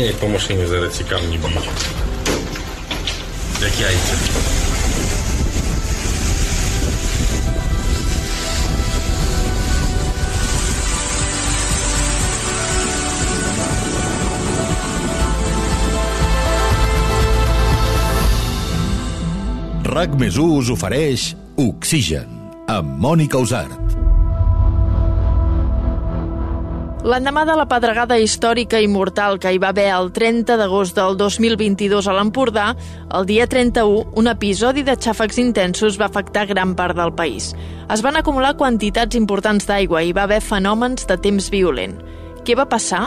Nie, po maszynie zaraz ciekawnie bije. Jak jajce. RAC més us ofereix Oxigen amb Mònica Usart. L'endemà de la pedregada històrica i mortal que hi va haver el 30 d'agost del 2022 a l'Empordà, el dia 31, un episodi de xàfecs intensos va afectar gran part del país. Es van acumular quantitats importants d'aigua i va haver fenòmens de temps violent. Què va passar?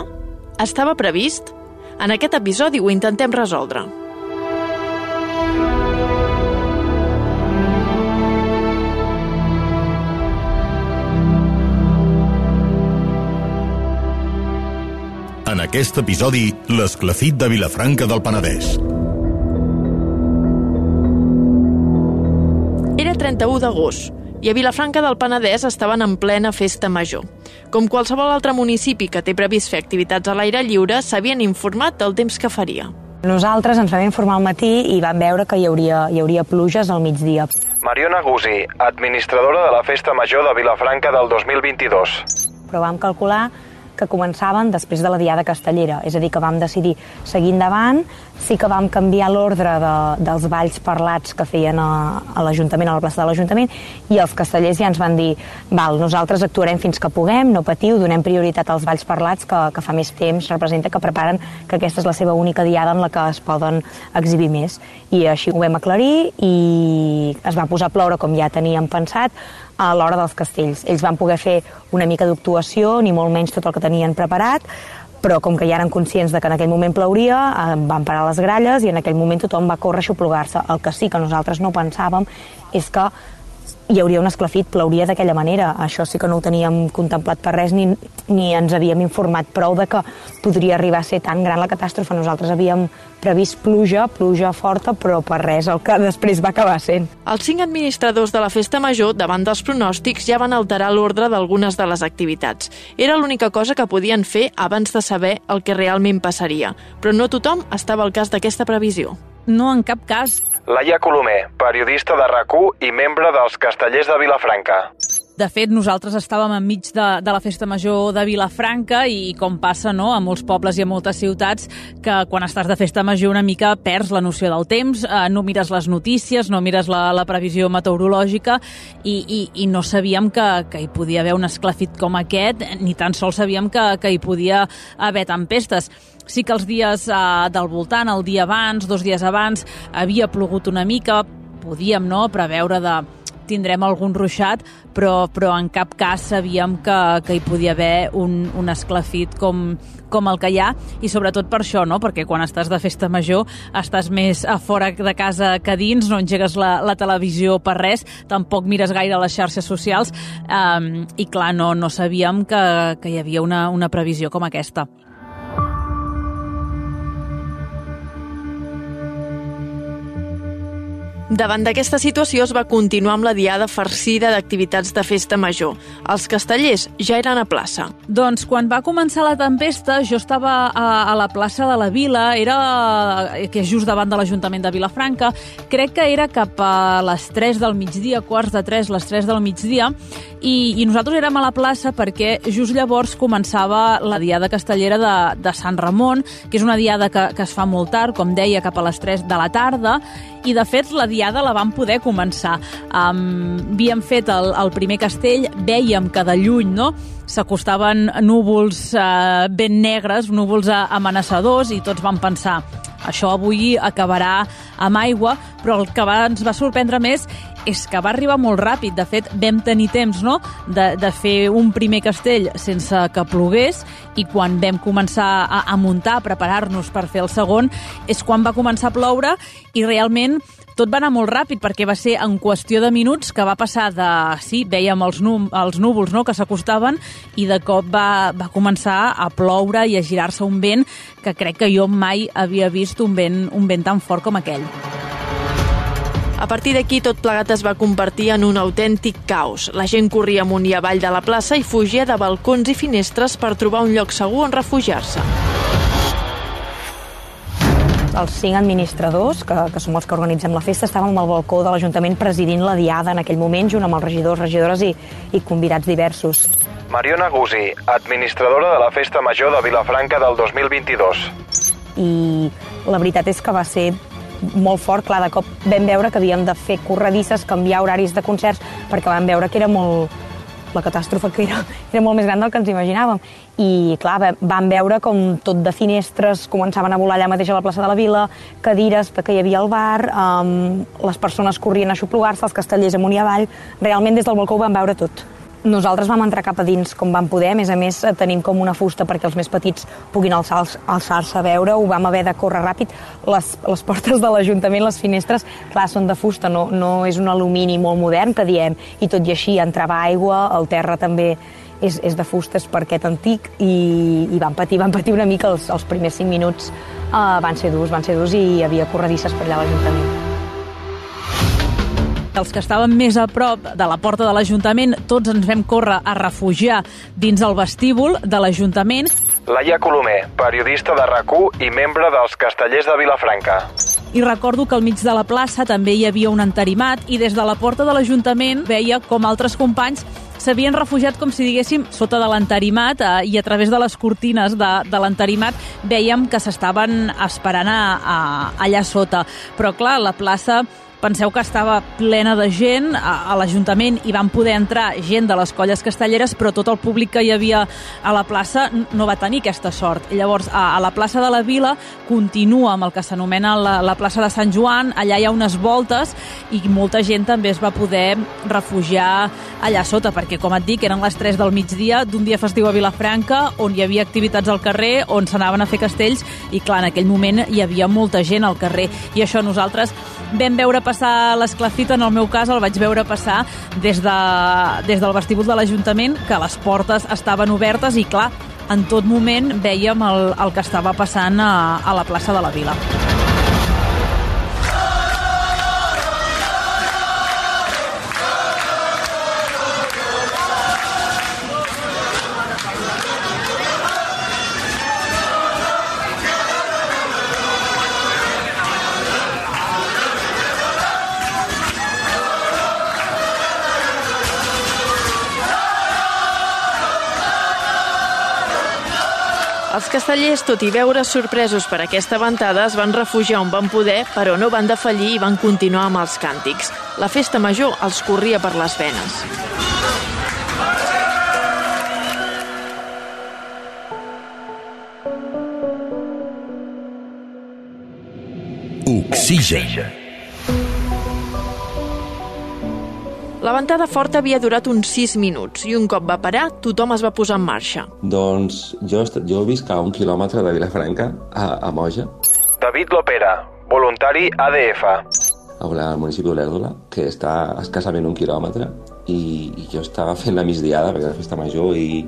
Estava previst? En aquest episodi ho intentem resoldre. En aquest episodi, l'esclafit de Vilafranca del Penedès. Era 31 d'agost i a Vilafranca del Penedès estaven en plena festa major. Com qualsevol altre municipi que té previst fer activitats a l'aire lliure, s'havien informat del temps que faria. Nosaltres ens vam informar al matí i vam veure que hi hauria, hi hauria pluges al migdia. Mariona Gusi, administradora de la Festa Major de Vilafranca del 2022. Però vam calcular que començaven després de la Diada Castellera, és a dir, que vam decidir seguir endavant, sí que vam canviar l'ordre de, dels balls parlats que feien a, a l'Ajuntament, a la plaça de l'Ajuntament, i els castellers ja ens van dir, val, nosaltres actuarem fins que puguem, no patiu, donem prioritat als balls parlats que, que fa més temps representa que preparen que aquesta és la seva única diada en la que es poden exhibir més. I així ho vam aclarir i es va posar a ploure com ja teníem pensat, a l'hora dels castells. Ells van poder fer una mica d'actuació, ni molt menys tot el que tenien preparat, però com que ja eren conscients de que en aquell moment plauria, van parar les gralles i en aquell moment tothom va córrer a xuplugar-se. El que sí que nosaltres no pensàvem és que hi hauria un esclafit, plauria d'aquella manera. Això sí que no ho teníem contemplat per res ni, ni ens havíem informat prou de que podria arribar a ser tan gran la catàstrofe. Nosaltres havíem previst pluja, pluja forta, però per res el que després va acabar sent. Els cinc administradors de la Festa Major, davant dels pronòstics, ja van alterar l'ordre d'algunes de les activitats. Era l'única cosa que podien fer abans de saber el que realment passaria, però no tothom estava al cas d'aquesta previsió. No, en cap cas. Laia Colomer, periodista de rac i membre dels Castellers de Vilafranca. De fet, nosaltres estàvem enmig de, de la festa major de Vilafranca i com passa no, a molts pobles i a moltes ciutats que quan estàs de festa major una mica perds la noció del temps, eh, no mires les notícies, no mires la, la previsió meteorològica i, i, i no sabíem que, que hi podia haver un esclafit com aquest, ni tan sols sabíem que, que hi podia haver tempestes. Sí que els dies eh, del voltant, el dia abans, dos dies abans, havia plogut una mica, podíem no, preveure de tindrem algun ruixat, però, però en cap cas sabíem que, que hi podia haver un, un esclafit com, com el que hi ha, i sobretot per això, no? perquè quan estàs de festa major estàs més a fora de casa que dins, no engegues la, la televisió per res, tampoc mires gaire les xarxes socials, um, i clar, no, no sabíem que, que hi havia una, una previsió com aquesta. Davant d'aquesta situació es va continuar amb la diada farcida d'activitats de festa major. Els castellers ja eren a plaça. Doncs quan va començar la tempesta jo estava a, a la plaça de la Vila, era eh, que és just davant de l'Ajuntament de Vilafranca, crec que era cap a les 3 del migdia, quarts de 3, les 3 del migdia, i, i nosaltres érem a la plaça perquè just llavors començava la diada castellera de, de Sant Ramon, que és una diada que, que es fa molt tard, com deia, cap a les 3 de la tarda, i de fet la diada la vam poder començar. Um, havíem fet el, el primer castell, veiem que de lluny no, s'acostaven núvols uh, ben negres, núvols uh, amenaçadors, i tots vam pensar això avui acabarà amb aigua, però el que va, ens va sorprendre més és que va arribar molt ràpid. De fet, vam tenir temps no? de, de fer un primer castell sense que plogués i quan vam començar a, a muntar, a preparar-nos per fer el segon, és quan va començar a ploure i realment tot va anar molt ràpid perquè va ser en qüestió de minuts que va passar de... Sí, veiem els, num, els núvols no?, que s'acostaven i de cop va, va començar a ploure i a girar-se un vent que crec que jo mai havia vist un vent, un vent tan fort com aquell. A partir d'aquí, tot plegat es va convertir en un autèntic caos. La gent corria amunt i avall de la plaça i fugia de balcons i finestres per trobar un lloc segur on refugiar-se. Els cinc administradors, que, que som els que organitzem la festa, estàvem al balcó de l'Ajuntament presidint la diada en aquell moment, junt amb els regidors, regidores i, i convidats diversos. Mariona Gusi, administradora de la Festa Major de Vilafranca del 2022. I la veritat és que va ser molt fort, clar, de cop vam veure que havíem de fer corredisses, canviar horaris de concerts, perquè vam veure que era molt, la catàstrofe que era, era molt més gran del que ens imaginàvem. I, clar, vam veure com tot de finestres començaven a volar allà mateix a la plaça de la Vila, cadires que hi havia al bar, um, les persones corrien a xuplugar-se, els castellers amunt i avall. Realment, des del balcó ho vam veure tot. Nosaltres vam entrar cap a dins com vam poder, a més a més tenim com una fusta perquè els més petits puguin alçar-se alçar a veure, ho vam haver de córrer ràpid. Les, les portes de l'Ajuntament, les finestres, clar, són de fusta, no, no és un alumini molt modern que diem, i tot i així entrava aigua, el terra també és, és de fusta, és parquet antic, i, i van patir, van patir una mica els, els primers cinc minuts, uh, van ser durs, van ser durs i hi havia corredisses per allà a l'Ajuntament els que estàvem més a prop de la porta de l'Ajuntament, tots ens vam córrer a refugiar dins el vestíbul de l'Ajuntament. Laia Colomer, periodista de rac i membre dels Castellers de Vilafranca. I recordo que al mig de la plaça també hi havia un entarimat i des de la porta de l'Ajuntament veia com altres companys s'havien refugiat, com si diguéssim, sota de l'entarimat eh, i a través de les cortines de, de l'entarimat veiem que s'estaven esperant a, a, allà sota. Però, clar, la plaça Penseu que estava plena de gent, a, a l'Ajuntament hi van poder entrar gent de les colles castelleres, però tot el públic que hi havia a la plaça no va tenir aquesta sort. Llavors, a, a la plaça de la Vila continua amb el que s'anomena la, la plaça de Sant Joan, allà hi ha unes voltes i molta gent també es va poder refugiar allà sota, perquè, com et dic, eren les 3 del migdia d'un dia festiu a Vilafranca, on hi havia activitats al carrer, on s'anaven a fer castells, i clar, en aquell moment hi havia molta gent al carrer. I això nosaltres vam veure passar l'esclafita, en el meu cas el vaig veure passar des, de, des del vestíbul de l'Ajuntament, que les portes estaven obertes i, clar, en tot moment veiem el, el que estava passant a, a la plaça de la Vila. Castellers, tot i veure sorpresos per aquesta ventada, es van refugiar on van poder, però no van defallir i van continuar amb els càntics. La festa major els corria per les venes. Oxigen. La ventada forta havia durat uns 6 minuts i un cop va parar, tothom es va posar en marxa. Doncs jo, jo visc a un quilòmetre de Vilafranca, a, a Moja. David Lopera, voluntari ADF. Al municipi d'Olèrdola, que està escassament un quilòmetre, i, i jo estava fent la migdiada, perquè era festa major, i,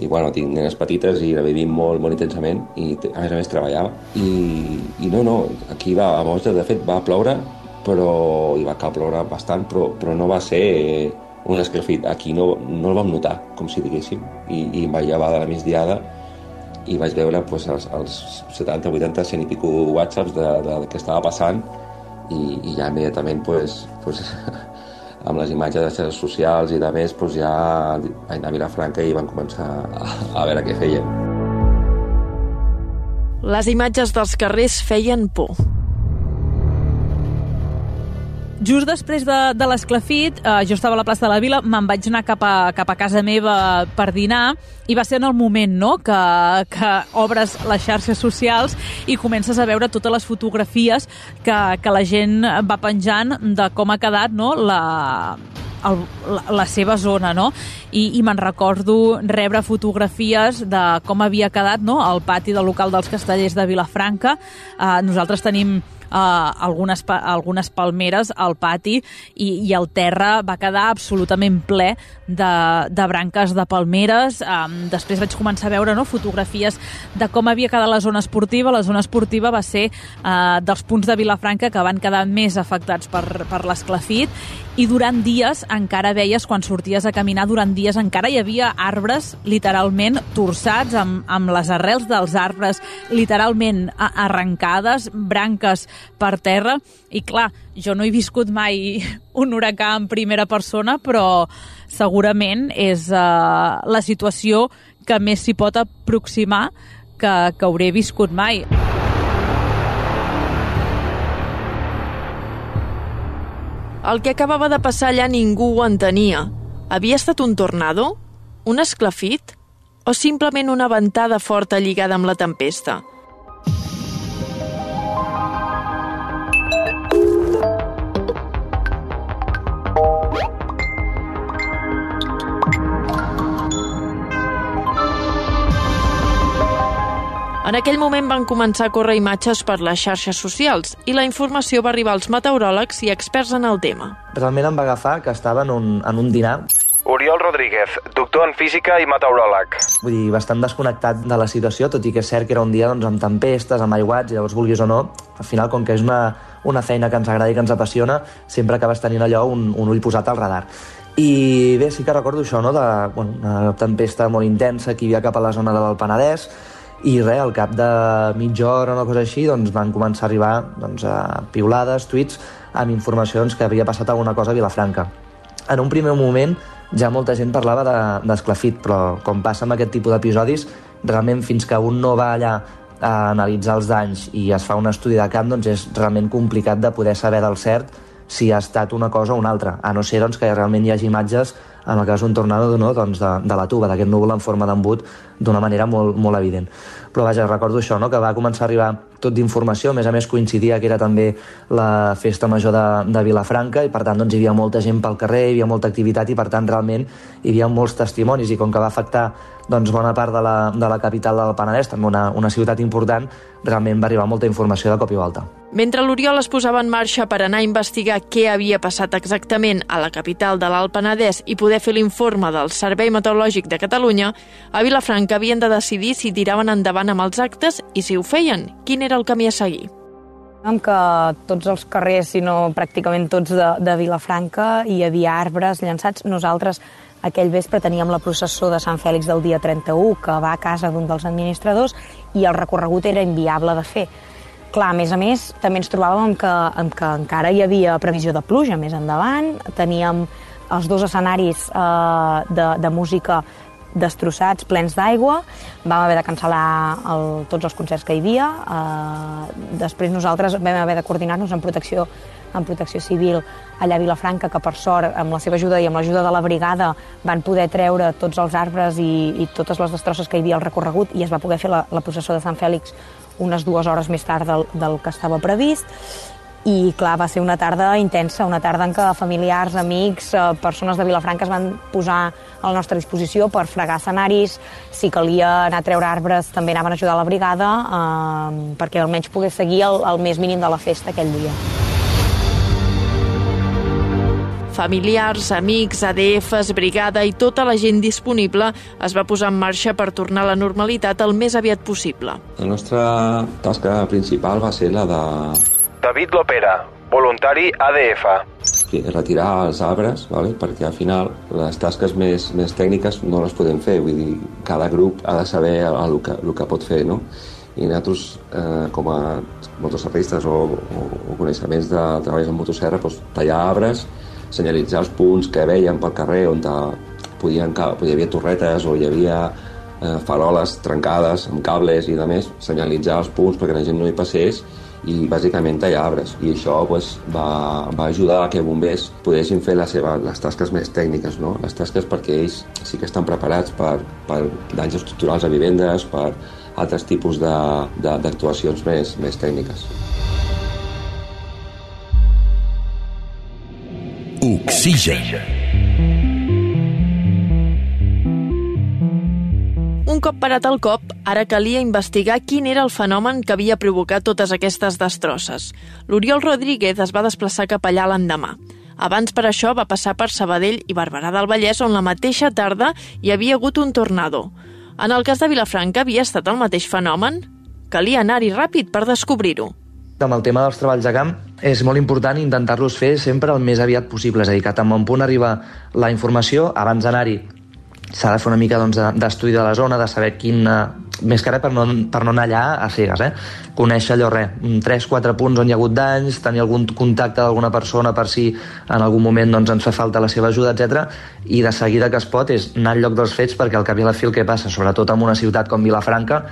i bueno, tinc nenes petites i la vivim molt, molt intensament, i a més a més treballava. I, i no, no, aquí va, a Moja, de fet, va ploure però hi va cal ploure bastant, però, però no va ser un escalfit. Aquí no, no el vam notar, com si diguéssim, i, i em vaig llevar de la migdiada i vaig veure pues, els, els 70, 80, 100 i pico whatsapps de, de, de què estava passant i, i ja immediatament pues, pues, amb les imatges de xarxes socials i de més pues, ja vaig anar a Vilafranca i van començar a, a veure què feien. Les imatges dels carrers feien por. Just després de, de l'esclafit, eh, jo estava a la plaça de la Vila, me'n vaig anar cap a, cap a casa meva per dinar i va ser en el moment no, que, que obres les xarxes socials i comences a veure totes les fotografies que, que la gent va penjant de com ha quedat no, la, el, la, la seva zona, no? I, i me'n recordo rebre fotografies de com havia quedat no? el pati del local dels castellers de Vilafranca. Uh, nosaltres tenim algunes, algunes palmeres al pati i, i el terra va quedar absolutament ple de, de branques de palmeres. Um, després vaig començar a veure no, fotografies de com havia quedat la zona esportiva. La zona esportiva va ser uh, dels punts de Vilafranca que van quedar més afectats per, per l'esclafit i durant dies encara veies, quan sorties a caminar, durant dies encara hi havia arbres literalment torçats amb, amb les arrels dels arbres literalment arrencades, branques per terra, i clar, jo no he viscut mai un huracà en primera persona, però segurament és uh, la situació que més s'hi pot aproximar que, que hauré viscut mai. El que acabava de passar allà ningú ho entenia. Havia estat un tornado? Un esclafit? O simplement una ventada forta lligada amb la tempesta? En aquell moment van començar a córrer imatges per les xarxes socials i la informació va arribar als meteoròlegs i experts en el tema. Realment em va agafar que estava en un, en un dinar Oriol Rodríguez, doctor en física i meteoròleg. Vull dir, bastant desconnectat de la situació, tot i que és cert que era un dia doncs, amb tempestes, amb aiguats, i llavors vulguis o no, al final, com que és una, una feina que ens agrada i que ens apassiona, sempre acabes tenint allò un, un ull posat al radar. I bé, sí que recordo això, no?, de bueno, una tempesta molt intensa que hi havia cap a la zona del Penedès, i res, al cap de mitja hora o una cosa així doncs van començar a arribar doncs, a piulades, tuits amb informacions que havia passat alguna cosa a Vilafranca. En un primer moment ja molta gent parlava d'esclafit, de, però com passa amb aquest tipus d'episodis, realment fins que un no va allà a analitzar els danys i es fa un estudi de camp, doncs és realment complicat de poder saber del cert si ha estat una cosa o una altra, a no ser doncs, que realment hi hagi imatges en el cas d'un tornado no? doncs de, de la tuba, d'aquest núvol en forma d'embut, d'una manera molt, molt evident. Però vaja, recordo això, no? que va començar a arribar tot d'informació, a més a més coincidia que era també la festa major de, de Vilafranca i per tant doncs, hi havia molta gent pel carrer, hi havia molta activitat i per tant realment hi havia molts testimonis i com que va afectar doncs, bona part de la, de la capital del Penedès, també una, una ciutat important, realment va arribar molta informació de cop i volta. Mentre l'Oriol es posava en marxa per anar a investigar què havia passat exactament a la capital de l'Alt Penedès i poder fer l'informe del Servei Meteorològic de Catalunya, a Vilafranca havien de decidir si tiraven endavant amb els actes i si ho feien, quin era el camí a seguir que tots els carrers, si no pràcticament tots de, de Vilafranca, hi havia arbres llançats. Nosaltres aquell vespre teníem la processó de Sant Fèlix del dia 31, que va a casa d'un dels administradors, i el recorregut era inviable de fer. Clar, a més a més, també ens trobàvem que, que encara hi havia previsió de pluja més endavant, teníem els dos escenaris eh, de, de música destrossats, plens d'aigua, vam haver de cancel·lar el, tots els concerts que hi havia, eh, després nosaltres vam haver de coordinar-nos en protecció en protecció civil allà a Vilafranca, que per sort, amb la seva ajuda i amb l'ajuda de la brigada, van poder treure tots els arbres i, i totes les destrosses que hi havia al recorregut i es va poder fer la, la processó de Sant Fèlix unes dues hores més tard del, del que estava previst i clar, va ser una tarda intensa, una tarda en què familiars, amics, eh, persones de Vilafranca es van posar a la nostra disposició per fregar escenaris, si calia anar a treure arbres també anaven a ajudar la brigada eh, perquè almenys pogués seguir el, el més mínim de la festa aquell dia. Familiars, amics, ADFs, brigada i tota la gent disponible es va posar en marxa per tornar a la normalitat el més aviat possible. La nostra tasca principal va ser la de... David Lopera, voluntari ADF. Retirar els arbres, vale? perquè al final les tasques més, més tècniques no les podem fer, vull dir, cada grup ha de saber el, el, que, el que pot fer, no? I nosaltres, eh, com a motosserristes o, o, o coneixements de treballs en motosserra, doncs, tallar arbres, senyalitzar els punts que veiem pel carrer on podien, hi havia torretes o hi havia eh, faroles trencades amb cables i de més, senyalitzar els punts perquè la gent no hi passés i bàsicament tallar arbres i això pues, va, va ajudar a que bombers poguessin fer la seva, les tasques més tècniques, no? les tasques perquè ells sí que estan preparats per, per danys estructurals a vivendes, per altres tipus d'actuacions més, més tècniques. Oxigen. Un cop parat el cop, ara calia investigar quin era el fenomen que havia provocat totes aquestes destrosses. L'Oriol Rodríguez es va desplaçar cap allà l'endemà. Abans per això va passar per Sabadell i Barberà del Vallès, on la mateixa tarda hi havia hagut un tornado. En el cas de Vilafranca havia estat el mateix fenomen? Calia anar-hi ràpid per descobrir-ho. Amb el tema dels treballs de camp és molt important intentar-los fer sempre el més aviat possible, és a dir, que tan bon punt arriba la informació, abans d'anar-hi s'ha de fer una mica doncs, d'estudi de la zona, de saber quin... Més que res per no, per no anar allà a cegues, eh? Conèixer allò, res, 3-4 punts on hi ha hagut danys, tenir algun contacte d'alguna persona per si en algun moment doncs, ens fa falta la seva ajuda, etc. I de seguida que es pot és anar al lloc dels fets perquè al cap i a la fi el que passa, sobretot en una ciutat com Vilafranca,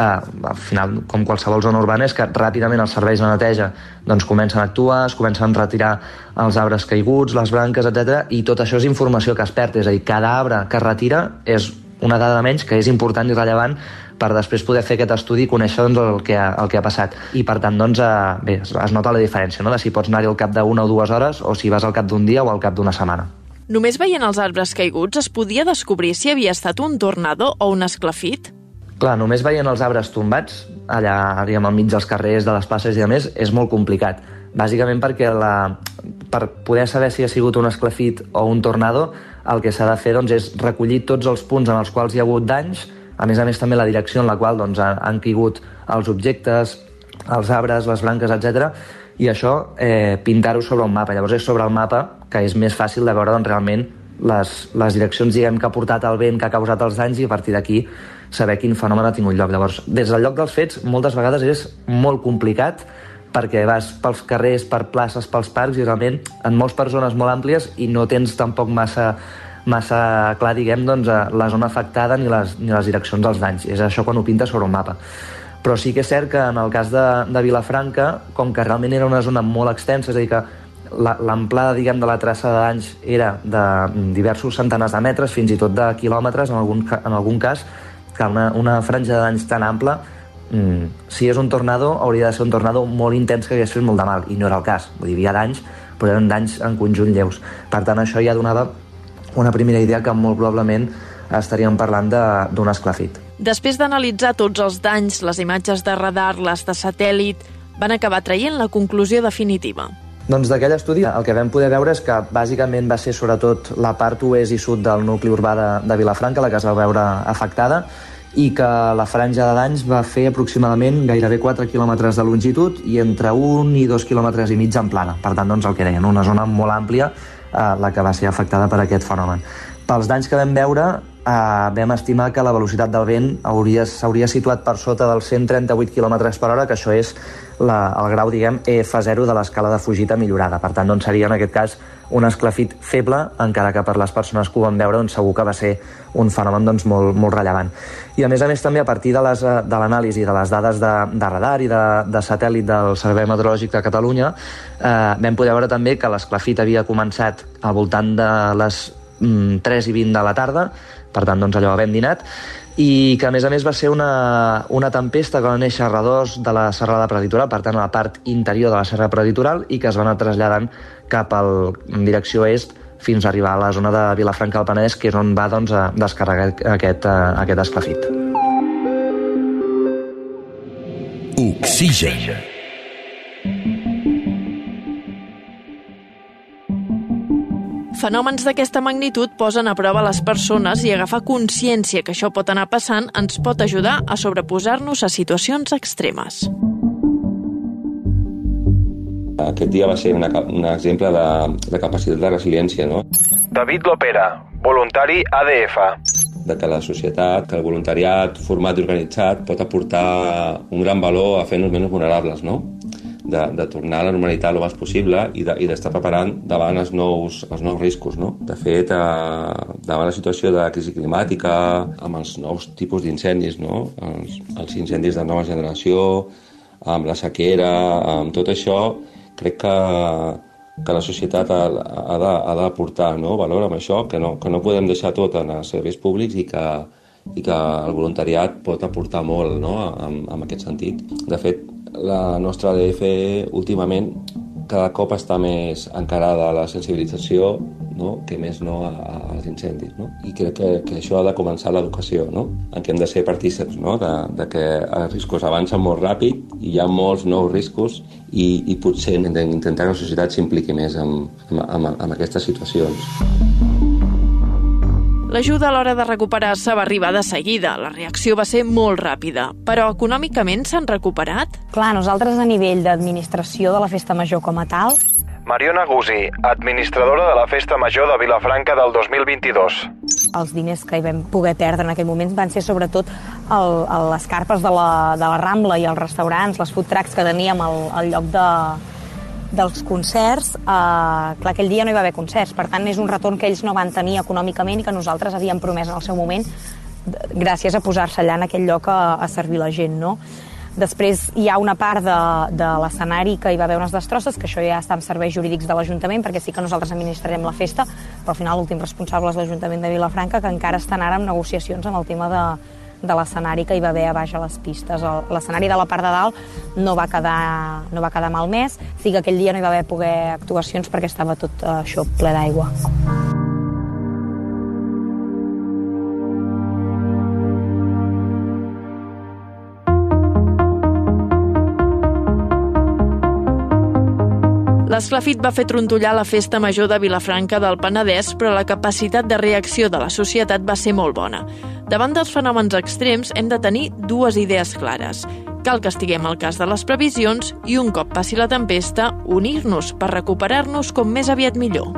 eh, al final, com qualsevol zona urbana, és que ràpidament els serveis de neteja doncs, comencen a actuar, es comencen a retirar els arbres caiguts, les branques, etc. I tot això és informació que es perd, és a dir, cada arbre que es retira és una dada menys que és important i rellevant per després poder fer aquest estudi i conèixer doncs, el, que ha, el que ha passat. I per tant, doncs, eh, bé, es, es nota la diferència, no? de si pots anar-hi al cap d'una o dues hores o si vas al cap d'un dia o al cap d'una setmana. Només veient els arbres caiguts es podia descobrir si havia estat un tornado o un esclafit? Clar, només veient els arbres tombats, allà, diguem, al mig dels carrers, de les places i a més, és molt complicat. Bàsicament perquè la, per poder saber si ha sigut un esclafit o un tornado, el que s'ha de fer doncs, és recollir tots els punts en els quals hi ha hagut danys, a més a més també la direcció en la qual doncs, han, caigut els objectes, els arbres, les branques, etc. i això eh, pintar-ho sobre un mapa. Llavors és sobre el mapa que és més fàcil de veure doncs, realment les, les direccions diguem, que ha portat el vent, que ha causat els danys i a partir d'aquí saber quin fenomen ha tingut lloc. Llavors, des del lloc dels fets, moltes vegades és molt complicat perquè vas pels carrers, per places, pels parcs i realment en moltes persones molt àmplies i no tens tampoc massa massa clar, diguem, doncs, la zona afectada ni les, ni les direccions dels danys. És això quan ho pinta sobre un mapa. Però sí que és cert que en el cas de, de Vilafranca, com que realment era una zona molt extensa, és a dir, que l'amplada diguem de la traça de danys era de diversos centenars de metres, fins i tot de quilòmetres en algun, en algun cas, que una, una franja de danys tan ampla mm, si és un tornado hauria de ser un tornado molt intens que hagués fet molt de mal i no era el cas, vull dir, hi havia danys però eren danys en conjunt lleus per tant això ja donava una primera idea que molt probablement estaríem parlant d'un esclafit. Després d'analitzar tots els danys, les imatges de radar, les de satèl·lit, van acabar traient la conclusió definitiva. Doncs d'aquell estudi el que vam poder veure és que bàsicament va ser sobretot la part oest i sud del nucli urbà de, de Vilafranca la que es va veure afectada i que la franja de danys va fer aproximadament gairebé 4 quilòmetres de longitud i entre 1 i 2 quilòmetres i mig en plana. Per tant, doncs, el que deien, una zona molt àmplia eh, la que va ser afectada per aquest fenomen. Pels danys que vam veure, eh, vam estimar que la velocitat del vent s'hauria situat per sota dels 138 km per hora, que això és la, el grau, diguem, EF0 de l'escala de fugida millorada. Per tant, doncs, seria en aquest cas un esclafit feble, encara que per les persones que ho van veure doncs, segur que va ser un fenomen doncs, molt, molt rellevant. I a més a més també a partir de l'anàlisi de, de les dades de, de radar i de, de satèl·lit del Servei Meteorològic de Catalunya eh, vam poder veure també que l'esclafit havia començat al voltant de les mm, 3 i 20 de la tarda, per tant doncs allò ben dinat, i que a més a més va ser una, una tempesta que va néixer a redors de la serrada preditoral, per tant a la part interior de la serra preditoral i que es va anar traslladant cap al, en direcció est fins a arribar a la zona de Vilafranca del Penedès, que és on va doncs, a descarregar aquest, aquest esclafit. Oxigen. Fenòmens d'aquesta magnitud posen a prova les persones i agafar consciència que això pot anar passant ens pot ajudar a sobreposar-nos a situacions extremes. Aquest dia va ser una, un exemple de, de capacitat de resiliència, no? David Lopera, voluntari ADF. De que la societat, que el voluntariat format i organitzat pot aportar un gran valor a fer-nos menys vulnerables, no? De, de tornar a la normalitat el més possible i d'estar de, preparant davant els nous, els nous riscos. No? De fet, eh, davant la situació de crisi climàtica, amb els nous tipus d'incendis, no? els, els incendis de nova generació, amb la sequera, amb tot això, crec que, que la societat ha, ha d'aportar no? valor amb això, que no, que no podem deixar tot en els serveis públics i que, i que el voluntariat pot aportar molt no? en, en aquest sentit. De fet, la nostra DF últimament cada cop està més encarada a la sensibilització no? que més no als incendis. No? I crec que, que això ha de començar l'educació, no? en què hem de ser partíceps no? de, de que els riscos avancen molt ràpid, i hi ha molts nous riscos i, i potser hem d'intentar que la societat s'impliqui més en, en, en, en aquestes situacions. L'ajuda a l'hora de recuperar-se va arribar de seguida. La reacció va ser molt ràpida. Però econòmicament s'han recuperat? Clar, nosaltres a nivell d'administració de la Festa Major com a tal... Mariona Gusi, administradora de la Festa Major de Vilafranca del 2022. Els diners que hi vam poder perdre en aquell moment van ser sobretot el, el, les carpes de la, de la Rambla i els restaurants, les food trucks que teníem al, al lloc de, dels concerts, eh, clar, aquell dia no hi va haver concerts, per tant és un retorn que ells no van tenir econòmicament i que nosaltres havíem promès en el seu moment gràcies a posar-se allà en aquell lloc a, a servir la gent, no? Després hi ha una part de, de l'escenari que hi va haver unes destrosses, que això ja està en serveis jurídics de l'Ajuntament, perquè sí que nosaltres administrarem la festa, però al final l'últim responsable és l'Ajuntament de Vilafranca, que encara estan ara en negociacions amb el tema de, de l'escenari que hi va haver a baix a les pistes. L'escenari de la part de dalt no va quedar, no va quedar malmès, sí que aquell dia no hi va haver poder actuacions perquè estava tot eh, això ple d'aigua. L'esclafit va fer trontollar la festa major de Vilafranca del Penedès, però la capacitat de reacció de la societat va ser molt bona. Davant dels fenòmens extrems hem de tenir dues idees clares. Cal que estiguem al cas de les previsions i, un cop passi la tempesta, unir-nos per recuperar-nos com més aviat millor.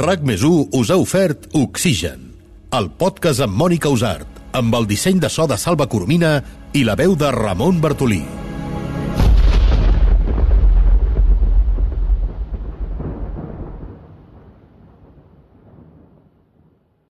RAC més us ha ofert Oxigen, el podcast amb Mònica Usart, amb el disseny de so de Salva Coromina i la veu de Ramon Bartolí.